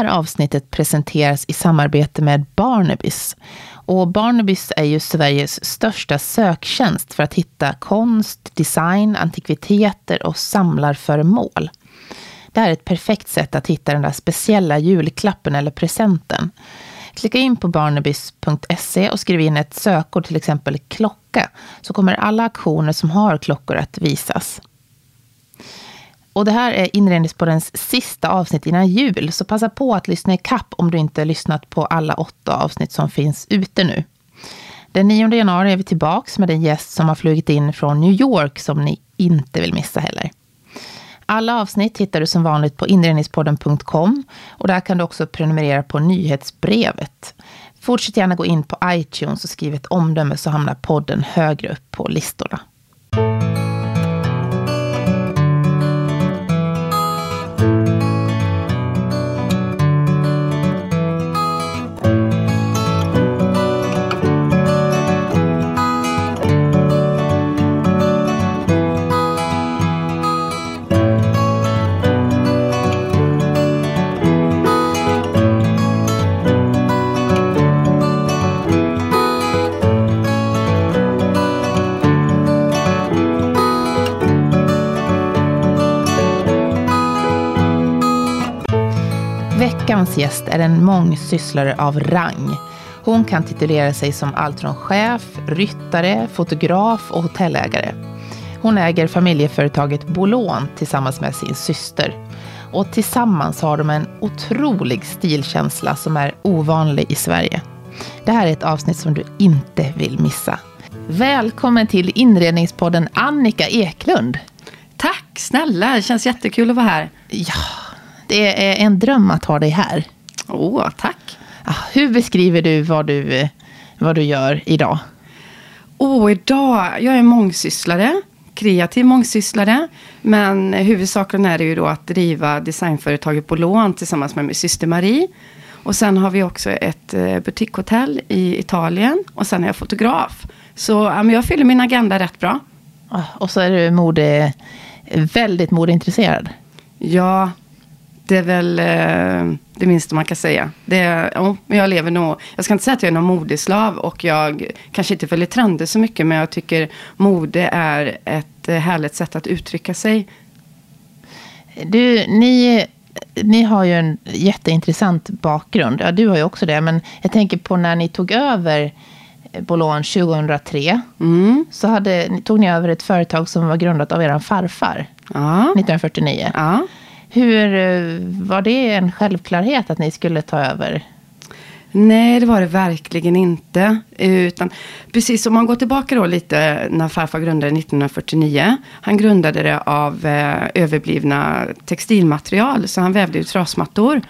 här avsnittet presenteras i samarbete med Barnabys. Och Barnabys är ju Sveriges största söktjänst för att hitta konst, design, antikviteter och samlarföremål. Det här är ett perfekt sätt att hitta den där speciella julklappen eller presenten. Klicka in på barnabys.se och skriv in ett sökord, till exempel klocka, så kommer alla aktioner som har klockor att visas. Och det här är Inredningspoddens sista avsnitt innan jul, så passa på att lyssna i kapp om du inte lyssnat på alla åtta avsnitt som finns ute nu. Den 9 januari är vi tillbaka med en gäst som har flugit in från New York som ni inte vill missa heller. Alla avsnitt hittar du som vanligt på inredningspodden.com och där kan du också prenumerera på nyhetsbrevet. Fortsätt gärna gå in på iTunes och skriv ett omdöme så hamnar podden högre upp på listorna. Veckans gäst är en mångsysslare av rang. Hon kan titulera sig som allt från chef, ryttare, fotograf och hotellägare. Hon äger familjeföretaget Bolån tillsammans med sin syster. Och tillsammans har de en otrolig stilkänsla som är ovanlig i Sverige. Det här är ett avsnitt som du inte vill missa. Välkommen till inredningspodden Annika Eklund. Tack snälla, det känns jättekul att vara här. Ja, det är en dröm att ha dig här. Åh, tack. Hur beskriver du vad du, vad du gör idag? Åh, idag, jag är mångsysslare, kreativ mångsysslare. Men huvudsakligen är det ju då att driva designföretaget på lån tillsammans med min syster Marie. Och sen har vi också ett eh, butikhotell i Italien. Och sen är jag fotograf. Så ja, jag fyller min agenda rätt bra. Och så är du mode, väldigt modeintresserad. Ja, det är väl eh, det minsta man kan säga. Det, oh, jag lever nog, jag ska inte säga att jag är någon modeslav och jag kanske inte följer trender så mycket. Men jag tycker mode är ett eh, härligt sätt att uttrycka sig. Du, ni, ni har ju en jätteintressant bakgrund. Ja, du har ju också det. Men jag tänker på när ni tog över Bolån 2003. Mm. Så hade, tog ni över ett företag som var grundat av er farfar. Ja. 1949. Ja. Hur eh, Var det en självklarhet att ni skulle ta över? Nej, det var det verkligen inte. Utan precis om man går tillbaka då lite när farfar grundade 1949. Han grundade det av eh, överblivna textilmaterial. Så han vävde ju trasmattor.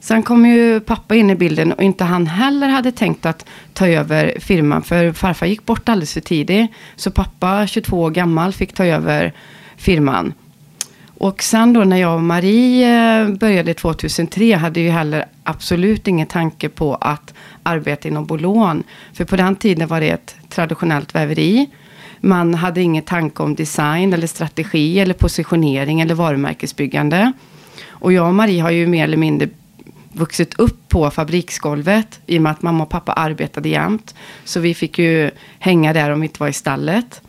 Sen kom ju pappa in i bilden och inte han heller hade tänkt att ta över firman. För farfar gick bort alldeles för tidigt. Så pappa, 22 år gammal, fick ta över firman. Och sen då när jag och Marie eh, började 2003 hade ju heller absolut ingen tanke på att arbeta inom Bolån. För på den tiden var det ett traditionellt väveri. Man hade ingen tanke om design eller strategi eller positionering eller varumärkesbyggande. Och jag och Marie har ju mer eller mindre vuxit upp på fabriksgolvet i och med att mamma och pappa arbetade jämt. Så vi fick ju hänga där om vi inte var i stallet.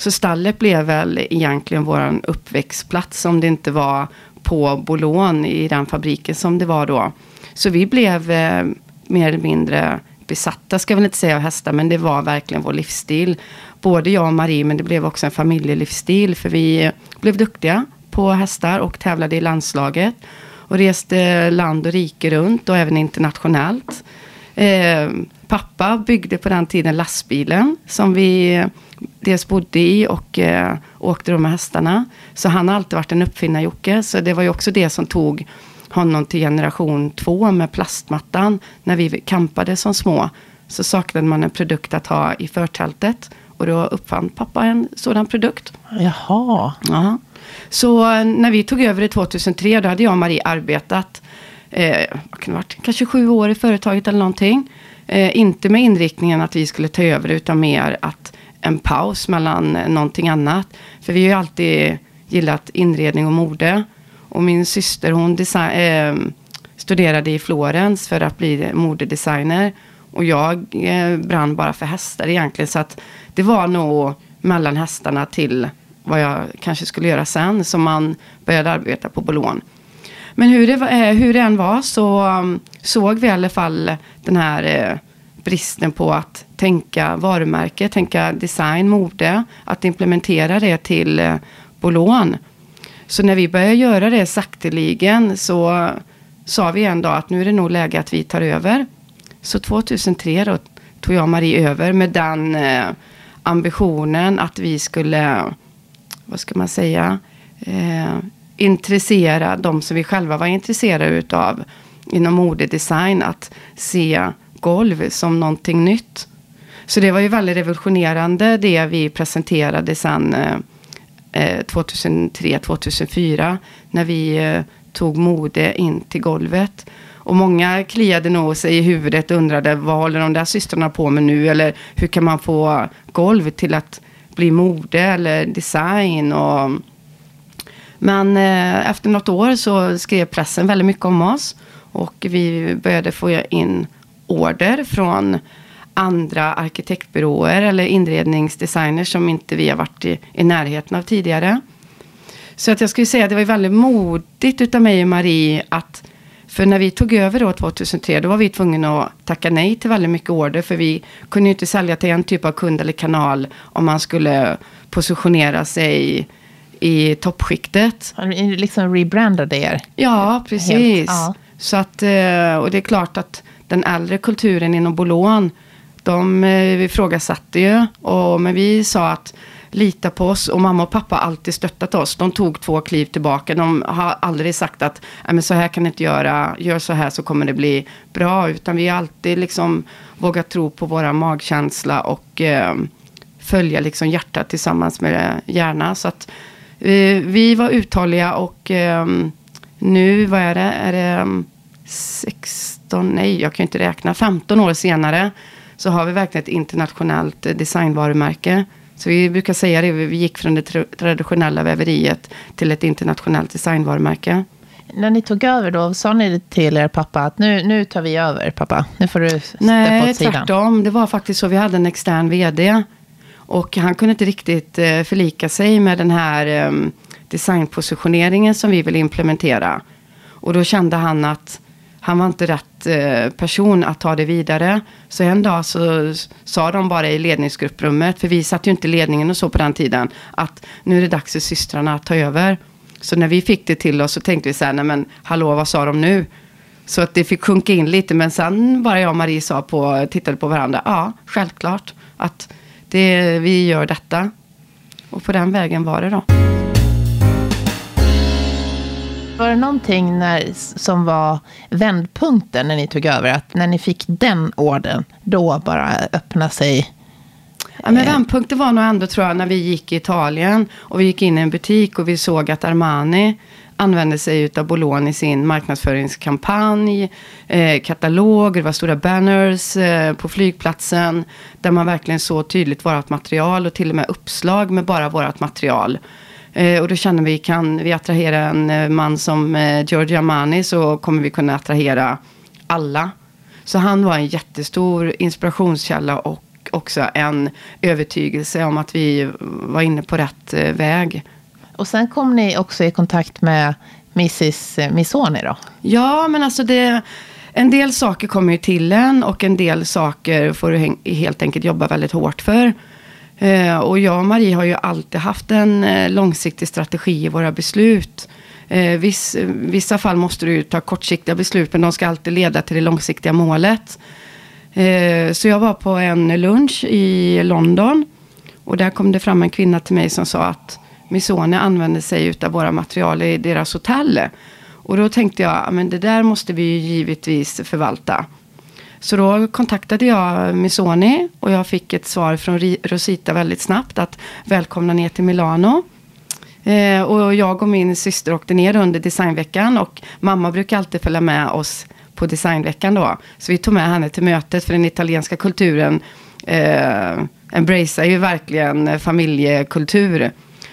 Så stallet blev väl egentligen vår uppväxtplats om det inte var på Bolån i den fabriken som det var då. Så vi blev eh, mer eller mindre besatta, ska jag väl inte säga av hästar, men det var verkligen vår livsstil. Både jag och Marie, men det blev också en familjelivsstil, för vi blev duktiga på hästar och tävlade i landslaget. Och reste land och rike runt och även internationellt. Eh, pappa byggde på den tiden lastbilen som vi dels bodde i och eh, åkte då med hästarna. Så han har alltid varit en uppfinnar-Jocke. Så det var ju också det som tog honom till generation två med plastmattan. När vi kampade som små så saknade man en produkt att ha i förtältet. Och då uppfann pappa en sådan produkt. Jaha. Ja. Så eh, när vi tog över det 2003, då hade jag och Marie arbetat, eh, vad kan det varit, kanske sju år i företaget eller någonting. Eh, inte med inriktningen att vi skulle ta över utan mer att en paus mellan någonting annat. För vi har ju alltid gillat inredning och mode. Och min syster hon design, eh, studerade i Florens för att bli modedesigner. Och jag eh, brann bara för hästar egentligen. Så att det var nog mellan hästarna till vad jag kanske skulle göra sen. Som man började arbeta på Bolon. Men hur det, eh, hur det än var så um, såg vi i alla fall den här eh, bristen på att tänka varumärke, tänka design, mode. Att implementera det till bolån. Bolon. Så när vi började göra det sakteligen så sa vi en dag att nu är det nog läge att vi tar över. Så 2003 då tog jag och Marie över med den eh, ambitionen att vi skulle, vad ska man säga, eh, intressera de som vi själva var intresserade utav inom modedesign att se golv som någonting nytt. Så det var ju väldigt revolutionerande det vi presenterade sen eh, eh 2003-2004 när vi eh, tog mode in till golvet. Och många kliade nog sig i huvudet och undrade vad håller de där systrarna på med nu? Eller hur kan man få golv till att bli mode eller design? Och... Men eh, efter något år så skrev pressen väldigt mycket om oss. Och vi började få in order från andra arkitektbyråer eller inredningsdesigners som inte vi har varit i, i närheten av tidigare. Så att jag skulle säga att det var väldigt modigt utav mig och Marie att för när vi tog över då 2003, då var vi tvungna att tacka nej till väldigt mycket order. För vi kunde ju inte sälja till en typ av kund eller kanal om man skulle positionera sig i toppskiktet. Liksom rebrandade er? Ja, precis. Helt, ja. Så att, eh, och det är klart att den äldre kulturen inom Bolon, de eh, ifrågasatte ju. Och, men vi sa att lita på oss och mamma och pappa har alltid stöttat oss. De tog två kliv tillbaka. De har aldrig sagt att äh, men så här kan ni inte göra, gör så här så kommer det bli bra. Utan vi har alltid liksom vågat tro på våra magkänsla och eh, följa liksom hjärtat tillsammans med hjärna. Så att eh, vi var uthålliga och eh, nu, vad är det, är det 16, nej jag kan inte räkna, 15 år senare så har vi verkligen ett internationellt designvarumärke. Så vi brukar säga det, vi gick från det traditionella väveriet till ett internationellt designvarumärke. När ni tog över då, sa ni till er pappa att nu, nu tar vi över pappa? Nu får du steppa Nej, åt sidan. Nej, tvärtom. Det var faktiskt så. Vi hade en extern vd. Och han kunde inte riktigt eh, förlika sig med den här ehm, designpositioneringen som vi ville implementera. Och då kände han att han var inte rätt eh, person att ta det vidare. Så en dag så sa de bara i ledningsgrupprummet, för vi satt ju inte i ledningen och så på den tiden, att nu är det dags för systrarna att ta över. Så när vi fick det till oss så tänkte vi så här, nej men hallå vad sa de nu? Så att det fick sjunka in lite, men sen bara jag och Marie sa på, tittade på varandra, ja självklart att det, vi gör detta. Och på den vägen var det då. Var det någonting när, som var vändpunkten när ni tog över? Att när ni fick den orden, då bara öppna sig Ja, men vändpunkten var nog ändå tror jag när vi gick i Italien och vi gick in i en butik och vi såg att Armani använde sig av Bolon i sin marknadsföringskampanj, eh, kataloger, det var stora banners eh, på flygplatsen där man verkligen såg tydligt vårt material och till och med uppslag med bara vårt material. Eh, och då känner vi, kan vi attrahera en eh, man som eh, Giorgio Armani så kommer vi kunna attrahera alla. Så han var en jättestor inspirationskälla och också en övertygelse om att vi var inne på rätt väg. Och sen kom ni också i kontakt med Mrs Missoni då? Ja, men alltså det... En del saker kommer ju till en och en del saker får du helt enkelt jobba väldigt hårt för. Eh, och jag och Marie har ju alltid haft en eh, långsiktig strategi i våra beslut. Eh, viss, vissa fall måste du ta kortsiktiga beslut, men de ska alltid leda till det långsiktiga målet. Eh, så jag var på en lunch i London. Och där kom det fram en kvinna till mig som sa att Missoni använder sig av våra material i deras hotell. Och då tänkte jag, men det där måste vi ju givetvis förvalta. Så då kontaktade jag Missoni och jag fick ett svar från Rosita väldigt snabbt att välkomna ner till Milano. Eh, och jag och min syster åkte ner under designveckan och mamma brukar alltid följa med oss på designveckan då. Så vi tog med henne till mötet för den italienska kulturen eh, embracear ju verkligen familjekultur.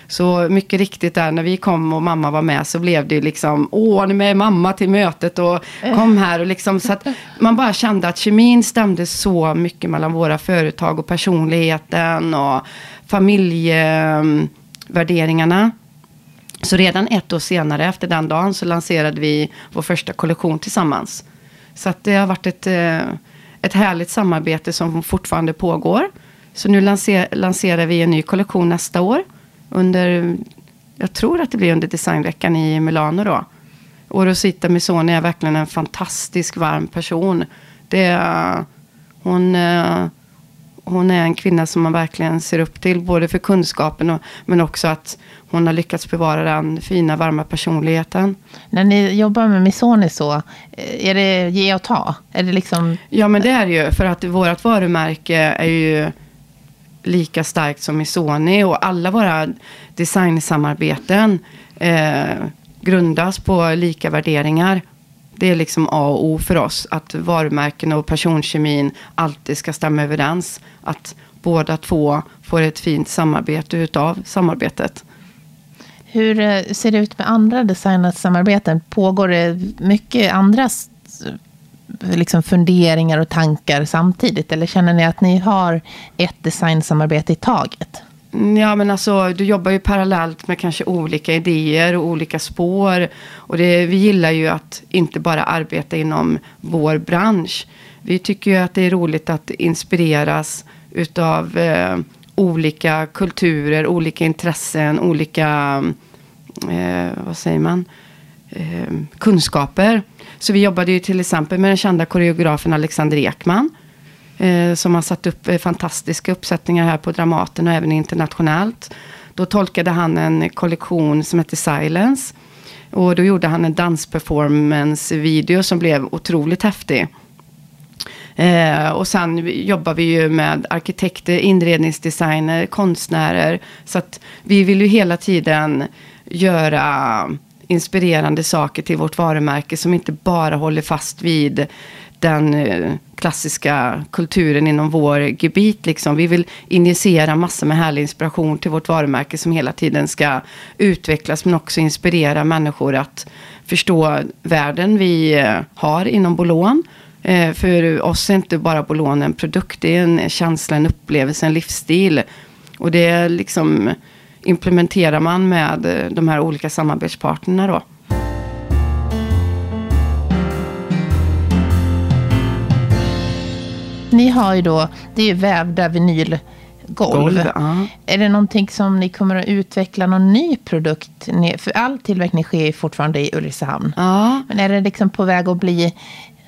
Så mycket riktigt där när vi kom och mamma var med så blev det ju liksom, åh, nu med mamma till mötet och kom här och liksom så att man bara kände att kemin stämde så mycket mellan våra företag och personligheten och familjevärderingarna. Så redan ett år senare efter den dagen så lanserade vi vår första kollektion tillsammans. Så att det har varit ett, eh, ett härligt samarbete som fortfarande pågår. Så nu lanser, lanserar vi en ny kollektion nästa år. Under, jag tror att det blir under designveckan i Milano då. Och Rosita Missoni är verkligen en fantastisk varm person. Det, hon, eh, hon är en kvinna som man verkligen ser upp till. Både för kunskapen och, men också att hon har lyckats bevara den fina varma personligheten. När ni jobbar med Missoni så, eh, är det ge och ta? Är det liksom... Ja men det är det ju. För att vårt varumärke är ju lika starkt som i Sony Och alla våra designsamarbeten eh, grundas på lika värderingar. Det är liksom A och O för oss. Att varumärken och personkemin alltid ska stämma överens. Att båda två får ett fint samarbete utav samarbetet. Hur eh, ser det ut med andra designsamarbeten? Pågår det mycket andra liksom funderingar och tankar samtidigt? Eller känner ni att ni har ett designsamarbete i taget? Mm, ja, men alltså du jobbar ju parallellt med kanske olika idéer och olika spår. Och det, vi gillar ju att inte bara arbeta inom vår bransch. Vi tycker ju att det är roligt att inspireras utav eh, olika kulturer, olika intressen, olika, eh, vad säger man, eh, kunskaper. Så vi jobbade ju till exempel med den kända koreografen Alexander Ekman. Eh, som har satt upp eh, fantastiska uppsättningar här på Dramaten och även internationellt. Då tolkade han en kollektion som heter Silence. Och då gjorde han en dansperformance-video som blev otroligt häftig. Eh, och sen jobbar vi ju med arkitekter, inredningsdesigner, konstnärer. Så att vi vill ju hela tiden göra inspirerande saker till vårt varumärke som inte bara håller fast vid den eh, klassiska kulturen inom vår gebit. Liksom. Vi vill injicera massor med härlig inspiration till vårt varumärke som hela tiden ska utvecklas men också inspirera människor att förstå världen vi eh, har inom Bolån. Eh, för oss är inte bara Bolån en produkt, det är en känsla, en upplevelse, en livsstil. Och det är liksom implementerar man med eh, de här olika samarbetspartnerna då. Ni har ju då, det är ju vävda vinylgolv. Golv, ja. Är det någonting som ni kommer att utveckla någon ny produkt? För all tillverkning sker fortfarande i Ulricehamn. Ja. Men är det liksom på väg att bli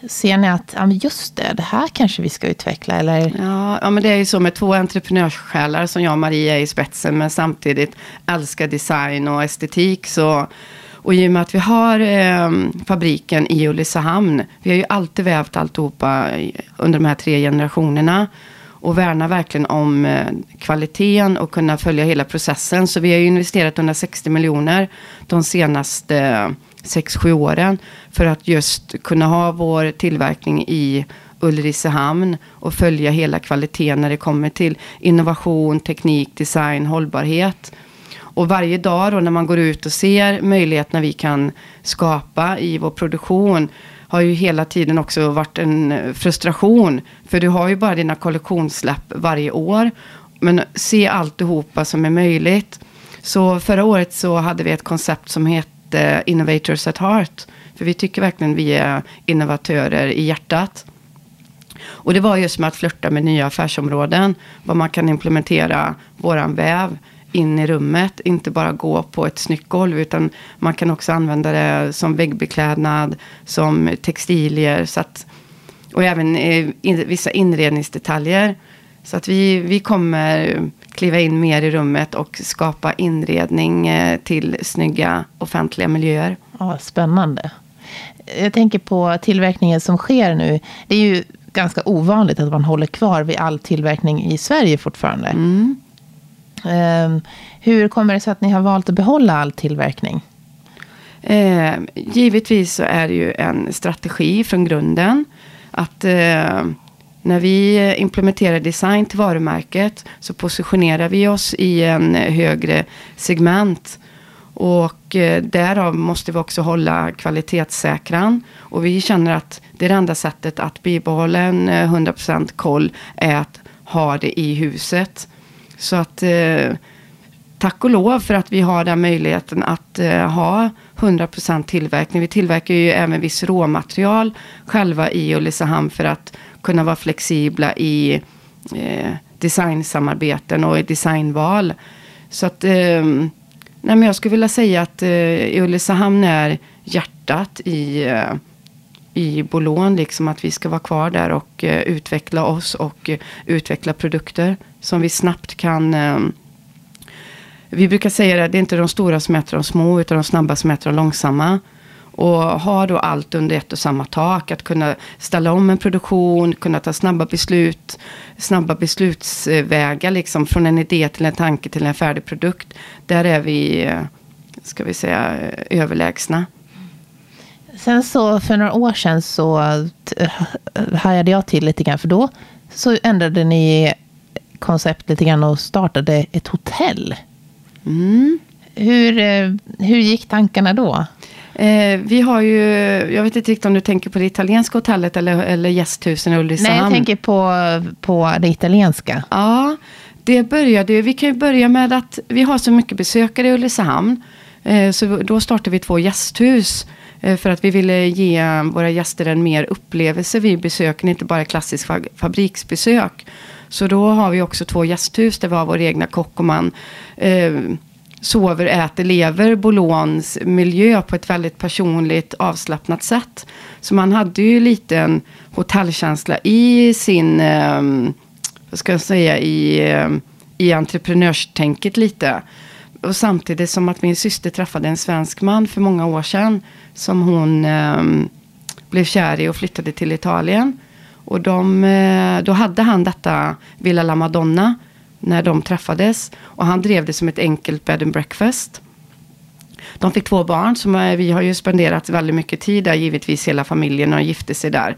Ser ni att, ja, just det, det här kanske vi ska utveckla? Eller? Ja, ja, men det är ju så med två entreprenörssjälar som jag och Maria är i spetsen, men samtidigt älskar design och estetik. Så, och i och med att vi har eh, fabriken i Ulricehamn, vi har ju alltid vävt alltihopa under de här tre generationerna. Och värnar verkligen om eh, kvaliteten och kunna följa hela processen. Så vi har ju investerat 160 miljoner de senaste eh, 6-7 åren. För att just kunna ha vår tillverkning i Ulricehamn och följa hela kvaliteten när det kommer till innovation, teknik, design, hållbarhet. Och varje dag då när man går ut och ser möjligheterna vi kan skapa i vår produktion har ju hela tiden också varit en frustration. För du har ju bara dina kollektionssläpp varje år. Men se alltihopa som är möjligt. Så förra året så hade vi ett koncept som heter hette eh, Innovators at Heart. För vi tycker verkligen vi är innovatörer i hjärtat. Och det var just med att flörta med nya affärsområden. Vad man kan implementera våran väv in i rummet. Inte bara gå på ett snyggt golv. Utan man kan också använda det som väggbeklädnad. Som textilier. Så att, och även eh, in, vissa inredningsdetaljer. Så att vi, vi kommer kliva in mer i rummet och skapa inredning eh, till snygga offentliga miljöer. Ja, spännande. Jag tänker på tillverkningen som sker nu. Det är ju ganska ovanligt att man håller kvar vid all tillverkning i Sverige fortfarande. Mm. Um, hur kommer det sig att ni har valt att behålla all tillverkning? Eh, givetvis så är det ju en strategi från grunden. Att eh, när vi eh, implementerar design till varumärket så positionerar vi oss i en eh, högre segment. Och eh, därav måste vi också hålla kvalitetssäkran. Och vi känner att det är det enda sättet att bibehålla en 100% koll är att ha det i huset. Så att tack och lov för att vi har den möjligheten att eh, ha 100% tillverkning. Vi tillverkar ju även viss råmaterial själva i Ulricehamn för att kunna vara flexibla i eh, designsamarbeten och i designval. Så att, eh, nej men jag skulle vilja säga att eh, Ulricehamn är hjärtat i, eh, i Bolån. Liksom att vi ska vara kvar där och eh, utveckla oss och eh, utveckla produkter som vi snabbt kan eh, vi brukar säga att det är inte de stora som äter de små, utan de snabba som äter de långsamma. Och ha då allt under ett och samma tak. Att kunna ställa om en produktion, kunna ta snabba beslut. Snabba beslutsvägar liksom. Från en idé till en tanke till en färdig produkt. Där är vi, ska vi säga, överlägsna. Sen så för några år sedan så hajade jag till lite grann. För då så ändrade ni koncept lite grann och startade ett hotell. Mm. Hur, eh, hur gick tankarna då? Eh, vi har ju, jag vet inte riktigt om du tänker på det italienska hotellet eller, eller gästhusen i Ulricehamn. Nej, jag tänker på, på det italienska. Ja, det började Vi kan ju börja med att vi har så mycket besökare i Ulricehamn. Eh, så då startade vi två gästhus. Eh, för att vi ville ge våra gäster en mer upplevelse vid besöken, inte bara klassisk fabriksbesök. Så då har vi också två gästhus där vi har vår egna kock och man eh, sover, äter, lever Bolons miljö på ett väldigt personligt avslappnat sätt. Så man hade ju lite en hotellkänsla i sin, eh, vad ska jag säga, i, eh, i entreprenörstänket lite. Och samtidigt som att min syster träffade en svensk man för många år sedan. Som hon eh, blev kär i och flyttade till Italien. Och de, eh, då hade han detta Villa La Madonna när de träffades. Och han drev det som ett enkelt bed and breakfast. De fick två barn, som vi har ju spenderat väldigt mycket tid där, givetvis hela familjen och gifte sig där.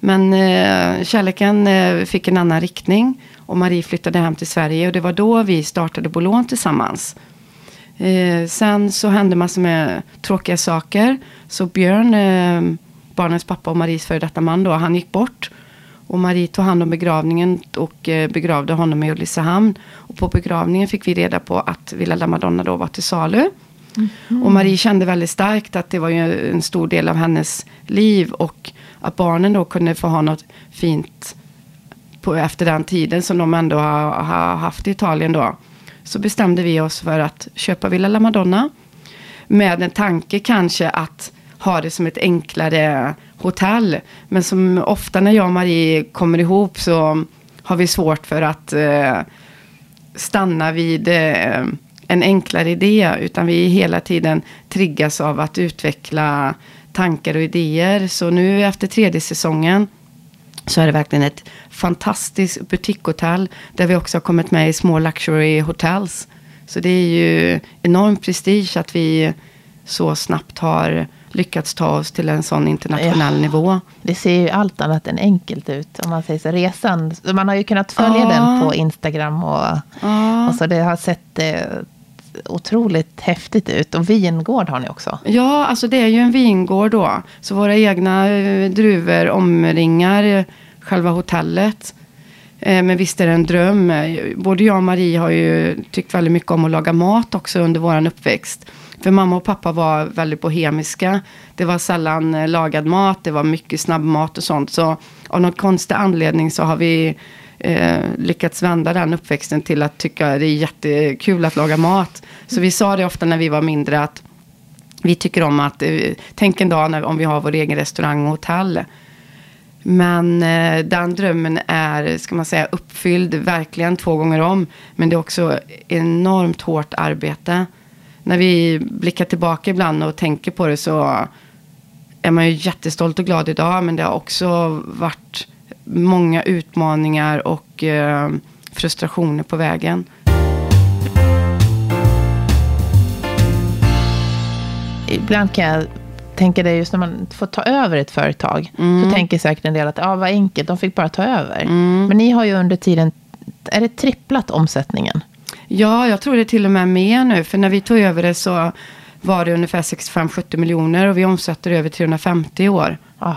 Men eh, kärleken eh, fick en annan riktning och Marie flyttade hem till Sverige och det var då vi startade Bolån tillsammans. Eh, sen så hände massor med tråkiga saker. Så Björn, eh, barnens pappa och Maries före detta man då, han gick bort. Och Marie tog hand om begravningen och eh, begravde honom i Ulricehamn. Och på begravningen fick vi reda på att Villa La Madonna då var till salu. Mm. Och Marie kände väldigt starkt att det var ju en stor del av hennes liv. Och att barnen då kunde få ha något fint på, efter den tiden som de ändå har, har haft i Italien då. Så bestämde vi oss för att köpa Villa La Madonna. Med en tanke kanske att ha det som ett enklare hotell. Men som ofta när jag och Marie kommer ihop så har vi svårt för att eh, stanna vid eh, en enklare idé. Utan vi hela tiden triggas av att utveckla tankar och idéer. Så nu efter tredje säsongen så är det verkligen ett fantastiskt butikhotell. Där vi också har kommit med i små luxury hotels. Så det är ju enorm prestige att vi så snabbt har lyckats ta oss till en sån internationell ja, nivå. Det ser ju allt annat än enkelt ut. Om man säger så. Resan, man har ju kunnat följa ja. den på Instagram. Och, ja. och så det har sett eh, otroligt häftigt ut. Och vingård har ni också. Ja, alltså det är ju en vingård då. Så våra egna eh, druvor omringar själva hotellet. Eh, men visst är det en dröm. Både jag och Marie har ju tyckt väldigt mycket om att laga mat också under vår uppväxt. För mamma och pappa var väldigt bohemiska. Det var sällan eh, lagad mat, det var mycket snabbmat och sånt. Så av någon konstig anledning så har vi eh, lyckats vända den uppväxten till att tycka det är jättekul att laga mat. Så vi sa det ofta när vi var mindre att vi tycker om att, eh, tänk en dag när, om vi har vår egen restaurang och hotell. Men eh, den drömmen är, ska man säga, uppfylld verkligen två gånger om. Men det är också enormt hårt arbete när vi blickar tillbaka ibland och tänker på det så är man ju jättestolt och glad idag. Men det har också varit många utmaningar och eh, frustrationer på vägen. Ibland kan jag tänker det just när man får ta över ett företag. Så tänker säkert en del att ja, vad enkelt, de fick bara ta över. Men ni har ju under tiden, är det tripplat omsättningen? Ja, jag tror det är till och med mer nu. För när vi tog över det så var det ungefär 65-70 miljoner och vi omsätter över 350 i år. Ah.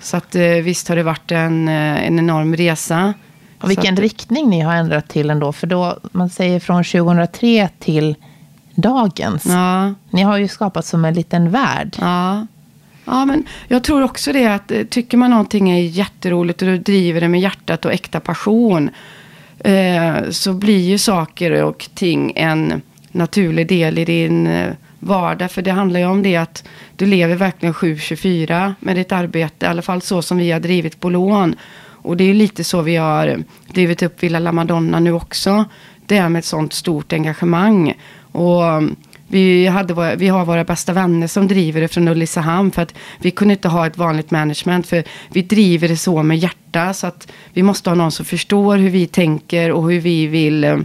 Så att eh, visst har det varit en, eh, en enorm resa. Och vilken att, riktning ni har ändrat till ändå. För då, man säger från 2003 till dagens. Ja, Ni har ju skapat som en liten värld. ja. Ja, men jag tror också det att eh, tycker man någonting är jätteroligt och du driver det med hjärtat och äkta passion. Eh, så blir ju saker och ting en naturlig del i din eh, vardag. För det handlar ju om det att du lever verkligen 7-24 med ditt arbete. I alla fall så som vi har drivit på lån. Och det är ju lite så vi har drivit upp Villa La Madonna nu också. Det är med ett sånt stort engagemang. Och vi, hade, våra- vi har våra bästa vänner som driver det från Ulricehamn. För att vi kunde inte ha ett vanligt management. För vi driver det så med hjärta. Så att vi måste ha någon som förstår hur vi tänker och hur vi vill eh,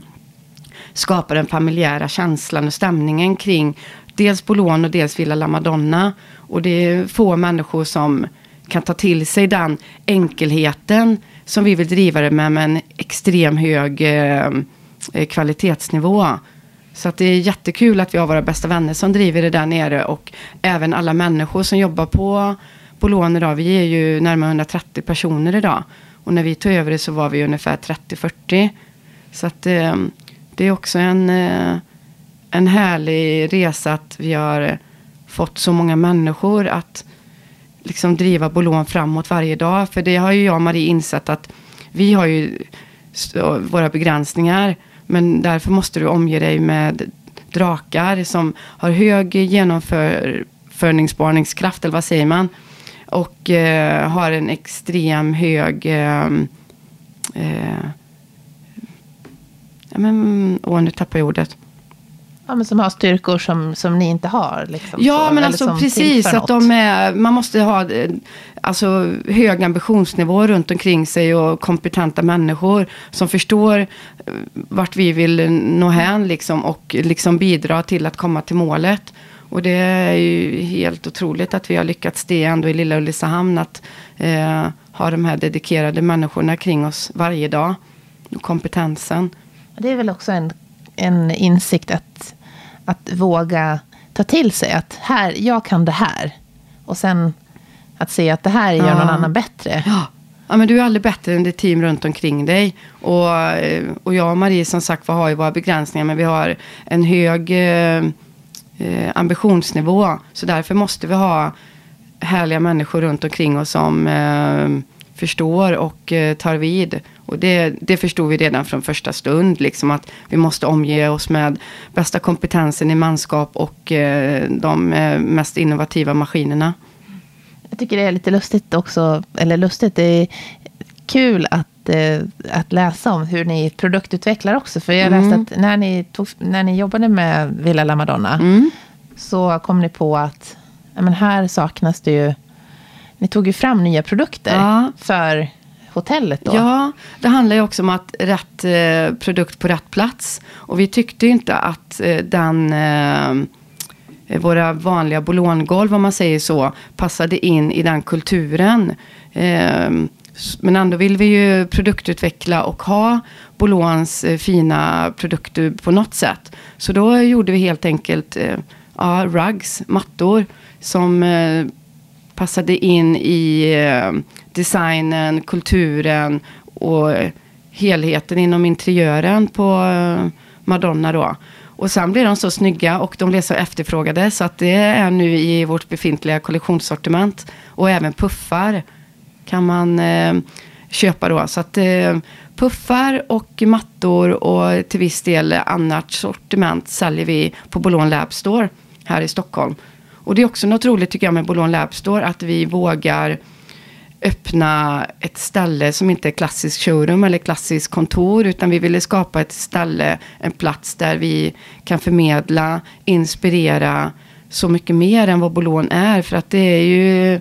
skapa den familjära känslan och stämningen kring dels Bolon och dels Villa La Madonna. Och det är få människor som kan ta till sig den enkelheten som vi vill driva det med, med en extrem hög eh, eh kvalitetsnivå. Så att det är jättekul att vi har våra bästa vänner som driver det där nere och även alla människor som jobbar på Bolån idag. Vi är ju närmare 130 personer idag. Och när vi tog över det så var vi ungefär 30-40. Så att eh, det är också en, eh, en härlig resa att vi har fått så många människor att liksom driva Bolån framåt varje dag. För det har ju jag och Marie insett att vi har ju våra begränsningar. Men därför måste du omge dig med drakar som har hög genomförningsbarningskraft, eller vad säger man? Och eh, har en extrem hög... Eh, eh, ja, men, åh, nu tappar jag ordet. Ja, men som har styrkor som, som ni inte har. Liksom, Ja, så, men alltså precis. Att de är, man måste ha eh, alltså, hög ambitionsnivå runt omkring sig och kompetenta människor som förstår eh, vart vi vill nå hän liksom, och liksom bidra till att komma till målet. Och det är ju helt otroligt att vi har lyckats det ändå i lilla Ulricehamn. Att eh, ha de här dedikerade människorna kring oss varje dag. Och kompetensen. Det är väl också en, en insikt att, att våga ta till sig att här, jag kan det här. Och sen att se att det här gör någon Ja. annan bättre. Ja. ja, men du är aldrig bättre än det team runt omkring dig. Och, eh, och jag och Marie som sagt har ju våra begränsningar. Men vi har en hög eh, eh, ambitionsnivå. Så därför måste vi ha härliga människor runt omkring oss som eh, förstår och eh, tar vid. Och det, det förstod vi redan från första stund. Liksom att vi måste omge oss med bästa kompetensen i manskap och eh, de eh, mest innovativa maskinerna. Jag tycker det är lite lustigt också, eller lustigt, det är kul att, eh, att läsa om hur ni produktutvecklar också. För jag läste att när ni, tog, när ni jobbade med Villa La Madonna Mm. så kom ni på att men här saknas det ju, ni tog ju fram nya produkter Ja. för hotellet då. Ja, det handlar ju också om att rätt eh, produkt på rätt plats. Och vi tyckte ju inte att eh, den, eh, eh våra vanliga bolongolv, om man säger så, passade in i den kulturen. Eh, men ändå vill vi ju produktutveckla och ha Bolons eh, fina produkter på något sätt. Så då gjorde vi helt enkelt eh, ja, rugs, mattor, som eh, passade in i eh, designen, kulturen och helheten inom interiören på eh, Madonna då. Och sen blev de så snygga och de blev så efterfrågade så att det är nu i vårt befintliga kollektionssortiment. Och även puffar kan man eh, köpa då. Så att eh, puffar och mattor och till viss del annat sortiment säljer vi på Bolon Lab Store här i Stockholm. Och det är också något roligt tycker jag med Bolon Lab Store att vi vågar öppna ett ställe som inte är klassisk showroom eller klassiskt kontor. Utan vi ville skapa ett ställe, en plats där vi kan förmedla, inspirera så mycket mer än vad Bolon är. För att det är ju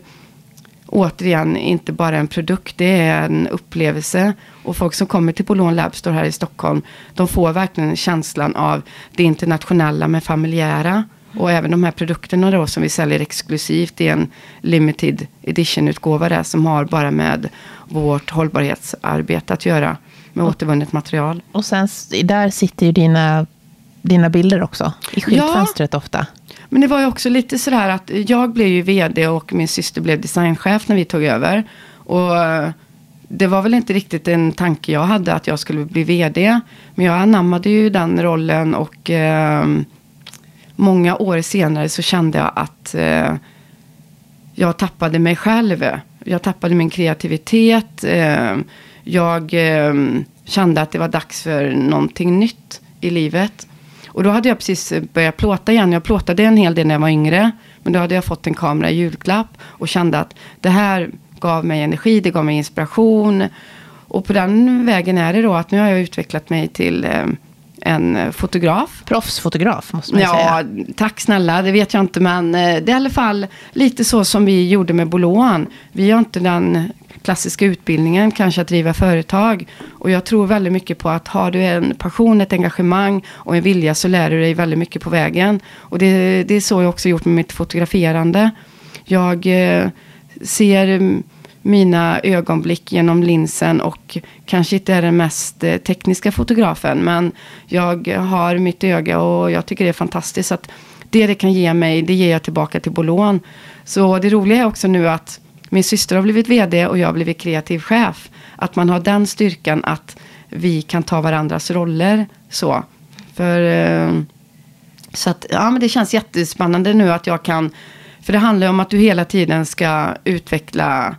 återigen inte bara en produkt, det är en upplevelse. Och folk som kommer till Bolon Lab Store här i Stockholm, de får verkligen känslan av det internationella med familjära. Och även de här produkterna då som vi säljer exklusivt i en limited edition-utgåva där som har bara med vårt hållbarhetsarbete att göra. Med och, återvunnet material. Och sen där sitter ju dina, dina bilder också. I skyltfönstret ja, ofta. Men det var ju också lite sådär att jag blev ju vd och min syster blev designchef när vi tog över. Och det var väl inte riktigt en tanke jag hade att jag skulle bli vd. Men jag anammade ju den rollen och eh, många år senare så kände jag att eh, jag tappade mig själv. Jag tappade min kreativitet. Eh, jag eh, kände att det var dags för någonting nytt i livet. Och då hade jag precis börjat plåta igen. Jag plåtade en hel del när jag var yngre. Men då hade jag fått en kamera i julklapp. Och kände att det här gav mig energi, det gav mig inspiration. Och på den vägen är det då att nu har jag utvecklat mig till eh, en fotograf. Proffsfotograf måste man ja, säga. Ja, tack snälla. Det vet jag inte. Men eh, det är i alla fall lite så som vi gjorde med Bolån. Vi har inte den klassiska utbildningen, kanske att driva företag. Och jag tror väldigt mycket på att har du en passion, ett engagemang och en vilja så lär du dig väldigt mycket på vägen. Och det, det är så jag också gjort med mitt fotograferande. Jag eh, ser mina ögonblick genom linsen och kanske inte är den mest eh, tekniska fotografen. Men jag har mitt öga och jag tycker det är fantastiskt. att det det kan ge mig, det ger jag tillbaka till Bolån. Så det roliga är också nu att min syster har blivit vd och jag har blivit kreativ chef. Att man har den styrkan att vi kan ta varandras roller. Så. För, eh, så att, ja, men det känns jättespännande nu att jag kan. För det handlar om att du hela tiden ska utveckla.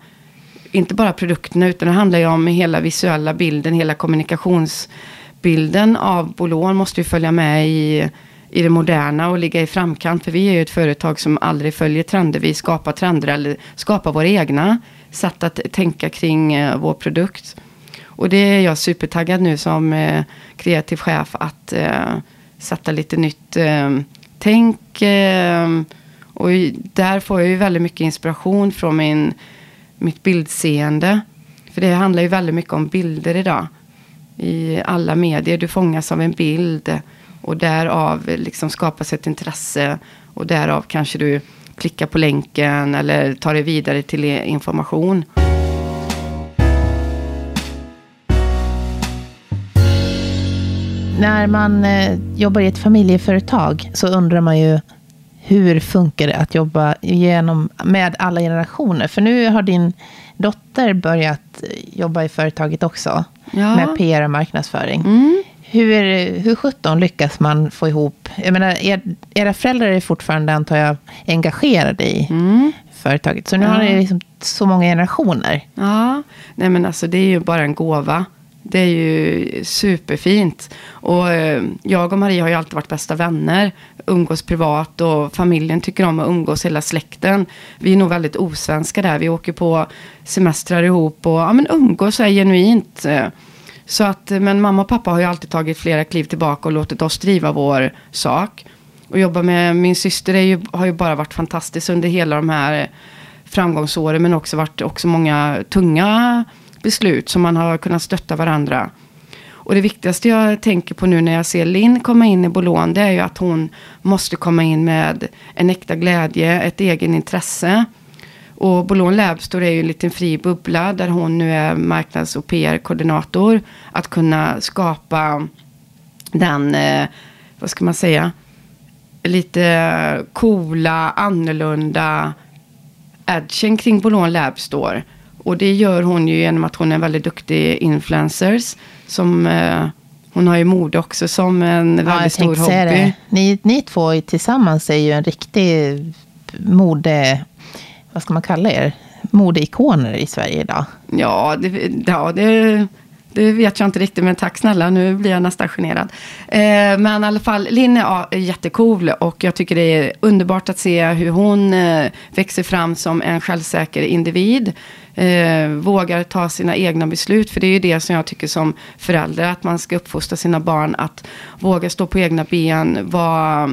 Inte bara produkterna utan det handlar ju om hela visuella bilden. Hela kommunikationsbilden av Bolån måste ju följa med i i det moderna och ligga i framkant. För vi är ju ett företag som aldrig följer trender. Vi skapar trender eller skapar våra egna sätt att tänka kring eh, vår produkt. Och det är jag supertaggad nu som eh, kreativ chef att eh, sätta lite nytt eh, tänk. Eh, och där får jag ju väldigt mycket inspiration från min, mitt bildseende. För det handlar ju väldigt mycket om bilder idag. I alla medier. Du fångas av en bild. Och därav liksom skapas ett intresse. Och därav kanske du klickar på länken eller tar dig vidare till information. När man eh, jobbar i ett familjeföretag så undrar man ju hur funkar det att jobba genom, med alla generationer? För nu har din dotter börjat jobba i företaget också. Ja. Med PR och marknadsföring. Mm. Hur, hur sjutton lyckas man få ihop... Jag menar, er, era föräldrar är fortfarande, antar jag, engagerade i mm. företaget. Så nu ja. har ni liksom så många generationer. Ja, nej men alltså det är ju bara en gåva. Det är ju superfint. Och eh, jag och Marie har ju alltid varit bästa vänner. Umgås privat och familjen tycker om att umgås, hela släkten. Vi är nog väldigt osvenska där. Vi åker på semestrar ihop och ja, men umgås är genuint. Eh, så att, eh, men mamma och pappa har ju alltid tagit flera kliv tillbaka och låtit oss driva vår sak. Och jobba med min syster är ju, har ju bara varit fantastiskt under hela de här framgångsåren. Men också varit också många tunga beslut som man har kunnat stötta varandra. Och det viktigaste jag tänker på nu när jag ser Linn komma in i Bolån. Det är ju att hon måste komma in med en äkta glädje, ett egen intresse. Och Bolon Labstore är ju en liten fri bubbla där hon nu är marknads och PR-koordinator. Att kunna skapa den, eh, vad ska man säga, lite coola, annorlunda edgen kring Bolon Labstore. Och det gör hon ju genom att hon är en väldigt duktig influencers. Som, eh, hon har ju mode också som en ja, väldigt stor hobby. Ni, ni två tillsammans är ju en riktig mode vad ska man kalla er, modeikoner i Sverige idag? Ja, det, ja det, det vet jag inte riktigt, men tack snälla, nu blir jag nästan generad. Eh, men i alla fall, Linn är jättecool och jag tycker det är underbart att se hur hon eh, växer fram som en självsäker individ. Eh, vågar ta sina egna beslut, för det är ju det som jag tycker som förälder, att man ska uppfostra sina barn att våga stå på egna ben, vara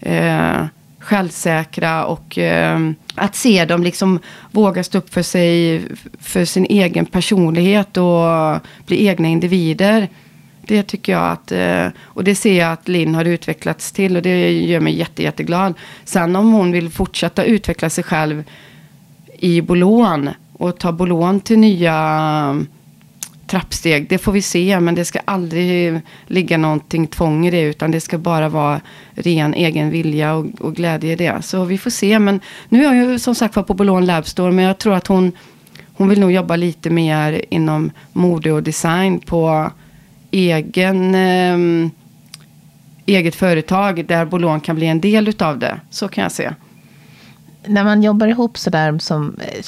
eh, självsäkra och eh, att se dem liksom våga stå upp för sig, för sin egen personlighet och bli egna individer. Det tycker jag att, eh, och det ser jag att Linn har utvecklats till och det gör mig jätte, jätteglad. Sen om hon vill fortsätta utveckla sig själv i Bolån och ta Bolån till nya trappsteg, det får vi se. Men det ska aldrig ligga någonting tvång i det. Utan det ska bara vara ren egen vilja och, och glädje i det. Så vi får se. Men nu är jag ju som sagt var på Bolon Labstore. Men jag tror att hon, hon vill nog jobba lite mer inom mode och design på egen, eh, eget företag. Där Bolon kan bli en del utav det. Så kan jag se. När man jobbar ihop sådär som... Eh,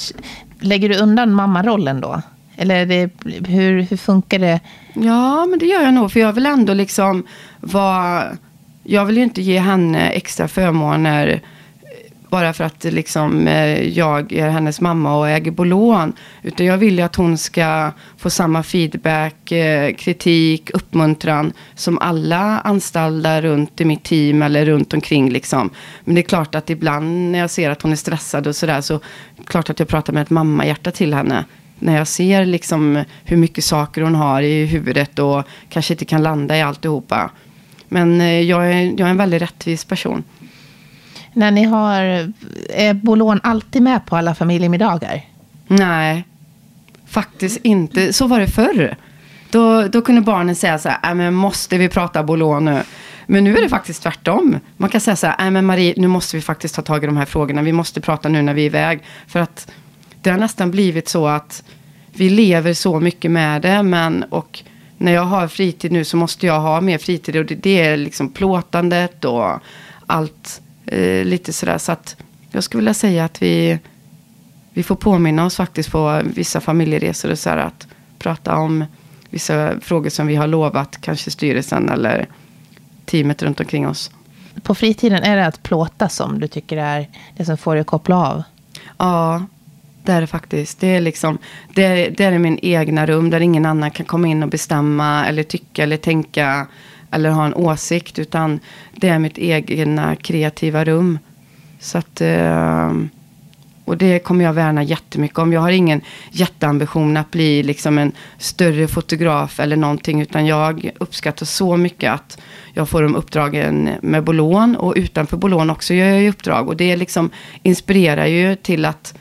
lägger du undan mammarollen då? Eller det, hur, hur funkar det? Ja, men det gör jag nog. För jag vill ändå liksom vara... Jag vill ju inte ge henne extra förmåner eh, bara för att liksom, eh, jag är hennes mamma och äger bolån. Utan jag vill ju att hon ska få samma feedback, eh, kritik, uppmuntran som alla anställda runt i mitt team eller runt omkring. Liksom. Men det är klart att ibland när jag ser att hon är stressad och sådär så klart att jag pratar med ett mammahjärta till henne när jag ser liksom hur mycket saker hon har i huvudet och kanske inte kan landa i alltihopa. Men eh, jag är, jag är en väldigt rättvis person. När ni har, är Bolån alltid med på alla familjemiddagar? Nej, faktiskt inte. Så var det förr. Då, då kunde barnen säga så här, äh, men måste vi prata Bolån nu? Men nu är det faktiskt tvärtom. Man kan säga så här, äh, men Marie, nu måste vi faktiskt ta tag i de här frågorna. Vi måste prata nu när vi är iväg. För att det har nästan blivit så att vi lever så mycket med det. Men, och när jag har fritid nu så måste jag ha mer fritid. Och det, det är liksom plåtandet och allt eh, lite sådär. Så att jag skulle vilja säga att vi, vi får påminna oss faktiskt på vissa familjeresor och så här att prata om vissa frågor som vi har lovat, kanske styrelsen eller teamet runt omkring oss. På fritiden, är det att plåta som du tycker är det som får dig att koppla av? Ja, det är det faktiskt. Det är, liksom, det, det är min egna rum där ingen annan kan komma in och bestämma eller tycka eller tänka eller ha en åsikt. Utan det är mitt egna kreativa rum. Så att, eh, och det kommer jag värna jättemycket om. Jag har ingen jätteambition att bli liksom en större fotograf eller någonting. Utan jag uppskattar så mycket att jag får de uppdragen med Bolån. Och utanför Bolån också gör jag uppdrag. Och det liksom inspirerar ju till att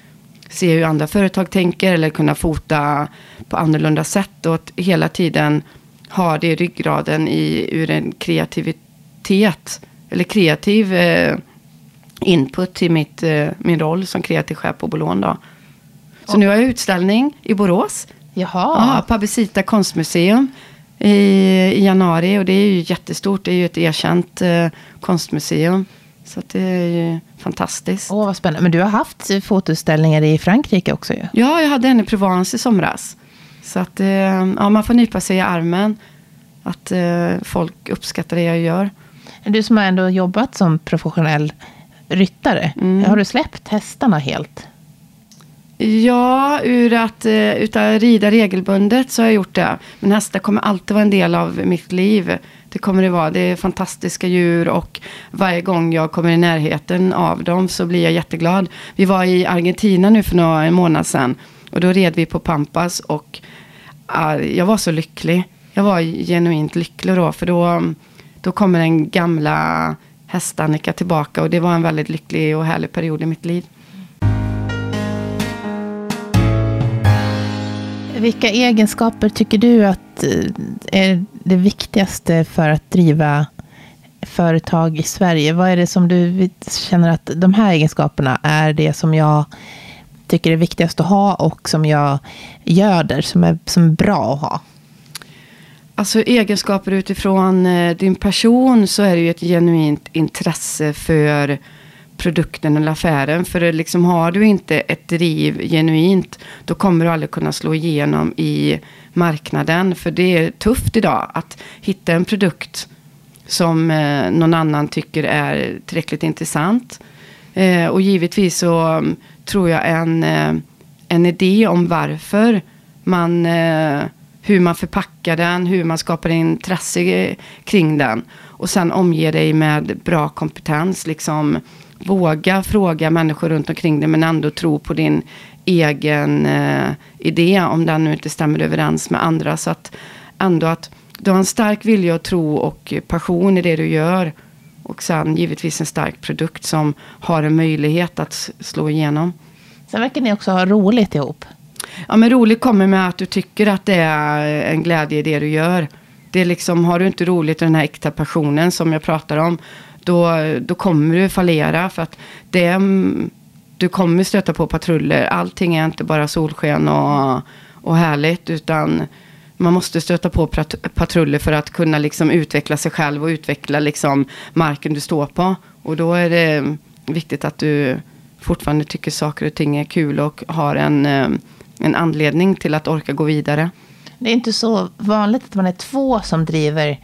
se hur andra företag tänker eller kunna fota på annorlunda sätt. Och att hela tiden ha det i ryggraden i, ur en kreativitet. Eller kreativ eh, input till mitt, eh, min roll som kreativ chef på Bolån. Då. Så oh. nu har jag utställning i Borås. Jaha. Ja, Pabesita konstmuseum i, i januari. Och det är ju jättestort. Det är ju ett erkänt eh, konstmuseum. Så det är ju fantastiskt. Åh, vad spännande. Men du har haft fotoutställningar i Frankrike också ju. Ja, jag hade en i Provence i somras. Så att eh, ja, man får nypa sig i armen. Att eh, folk uppskattar det jag gör. Du som har ändå jobbat som professionell ryttare. Mm. Har du släppt hästarna helt? Ja, ur att uh, utan rida regelbundet så har jag gjort det. Men hästar kommer alltid vara en del av mitt liv. Det kommer det vara. Det är fantastiska djur och varje gång jag kommer i närheten av dem så blir jag jätteglad. Vi var i Argentina nu för några månader sedan. Och då red vi på Pampas och uh, jag var så lycklig. Jag var genuint lycklig då. För då, då kommer den gamla häst-Annika tillbaka. Och det var en väldigt lycklig och härlig period i mitt liv. Vilka egenskaper tycker du att eh, är det viktigaste för att driva företag i Sverige? Vad är det som du känner att de här egenskaperna är det som jag tycker är viktigast att ha och som jag göder, som är, som är bra att ha? Alltså egenskaper utifrån eh, din person så är det ju ett genuint intresse för produkten eller affären. För liksom har du inte ett driv genuint, då kommer du aldrig kunna slå igenom i marknaden. För det är tufft idag att hitta en produkt som eh, någon annan tycker är tillräckligt intressant. Eh, och givetvis så um, tror jag en, eh, en idé om varför man, eh, hur man förpackar den, hur man skapar intresse kring den. Och sen omger dig med bra kompetens. Liksom, våga fråga människor runt omkring dig men ändå tro på din egen eh, idé om den nu inte stämmer överens med andra. Så att ändå att du har en stark vilja och tro och passion i det du gör. Och sen givetvis en stark produkt som har en möjlighet att slå igenom. Sen verkar ni också ha roligt ihop. Ja, men roligt kommer med att du tycker att det är en glädje i det du gör. Det är liksom, har du inte roligt i den här äkta passionen som jag pratar om, då, då kommer du fallera. För att det, du kommer stöta på patruller. Allting är inte bara solsken och, och härligt, utan man måste stöta på patruller för att kunna liksom utveckla sig själv och utveckla liksom marken du står på. Och då är det viktigt att du fortfarande tycker saker och ting är kul och har en, eh, en anledning till att orka gå vidare. Det är inte så vanligt att man är två som driver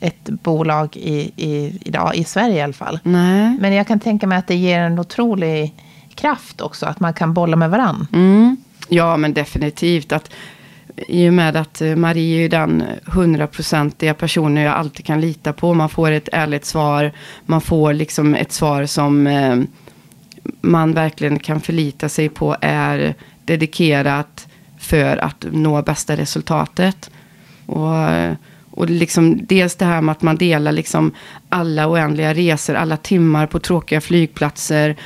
ett bolag i, i, idag, i Sverige i alla fall. Nej. Men jag kan tänka mig att det ger en otrolig kraft också, att man kan bolla med varann. Mm. Ja, men definitivt. Att, I och med att eh, Marie är den hundraprocentiga personen jag alltid kan lita på. Man får ett ärligt svar. Man får liksom ett svar som eh, man verkligen kan förlita sig på är dedikerat för att nå bästa resultatet. Och, och liksom dels det här med att man delar liksom alla oändliga resor, alla timmar på tråkiga flygplatser,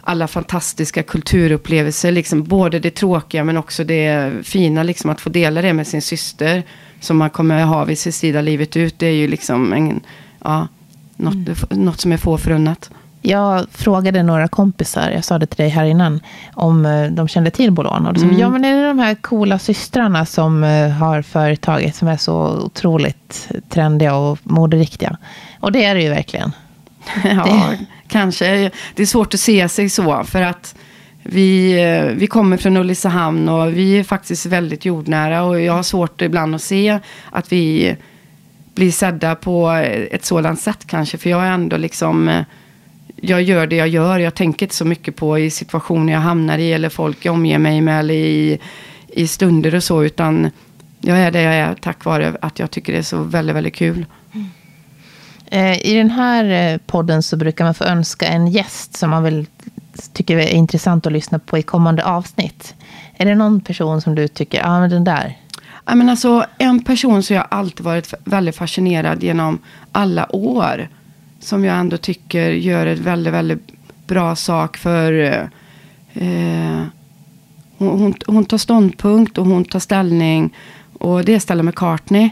alla fantastiska kulturupplevelser, liksom både det tråkiga men också det fina, liksom att få dela det med sin syster, som man kommer ha vid sin sida livet ut, det är ju liksom en, ja, något, mm. något som är få förunnat. Jag frågade några kompisar, jag sa det till dig här innan, om eh, de kände till Bolon. Och de sa, mm. ja men är det de här coola systrarna som eh, har företaget som är så otroligt trendiga och moderiktiga? Och det är det ju verkligen. ja, det. kanske. Det är svårt att se sig så, för att vi, eh, vi kommer från Ulricehamn och vi är faktiskt väldigt jordnära. Och jag har svårt ibland att se att vi blir sedda på ett sådant sätt kanske. För jag är ändå liksom jag gör det jag gör. Jag tänker inte så mycket på i situationer jag hamnar i eller folk jag omger mig med eller i, i stunder och så. Utan jag är det jag är tack vare att jag tycker det är så väldigt, väldigt kul. Mm. I den här eh, podden så brukar man få önska en gäst som man väl tycker är intressant att lyssna på i kommande avsnitt. Är det någon person som du tycker, ja ah, men den där? Ja, men alltså, en person som jag alltid varit väldigt fascinerad genom alla år som jag ändå tycker gör ett väldigt, väldigt bra sak för eh, hon, hon, hon, tar ståndpunkt och hon tar ställning. Och det är Stella McCartney.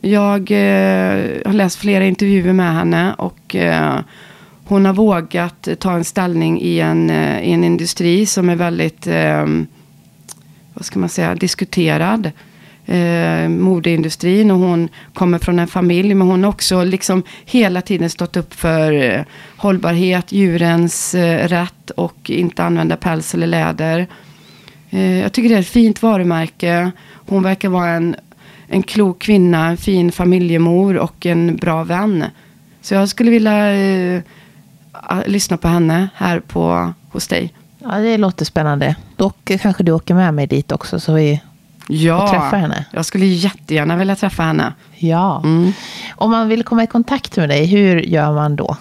Jag eh, har läst flera intervjuer med henne och eh, hon har vågat ta en ställning i en, eh, i en industri som är väldigt, eh, vad ska man säga, diskuterad eh, modeindustrin och hon kommer från en familj. Men hon har också liksom hela tiden stått upp för eh, hållbarhet, djurens eh, rätt och inte använda päls eller läder. Eh, jag tycker det är ett fint varumärke. Hon verkar vara en, en klok kvinna, en fin familjemor och en bra vän. Så jag skulle vilja eh, lyssna på henne här på, hos dig. Ja, det låter spännande. Dock kanske du åker med mig dit också så vi ja, träffa henne? jag skulle jättegärna vilja träffa henne. Ja. Mm. Om man vill komma i kontakt med dig, hur gör man då?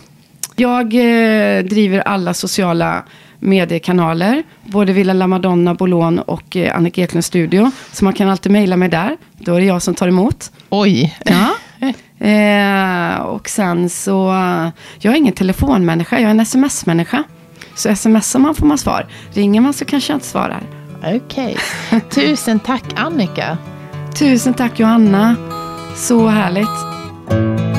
Jag eh, driver alla sociala mediekanaler. Både Villa La Madonna, Bolon och eh, Annika Eklunds studio. Så man kan alltid mejla mig där. Då är det jag som tar emot. Oj. Ja. Eh, och sen så, jag är ingen telefonmänniska, jag är en sms-människa. Så smsar man får man svar. Ringer man så kanske jag inte svarar. Okej. Okay. Tusen tack Annika. Tusen tack Johanna. Så härligt.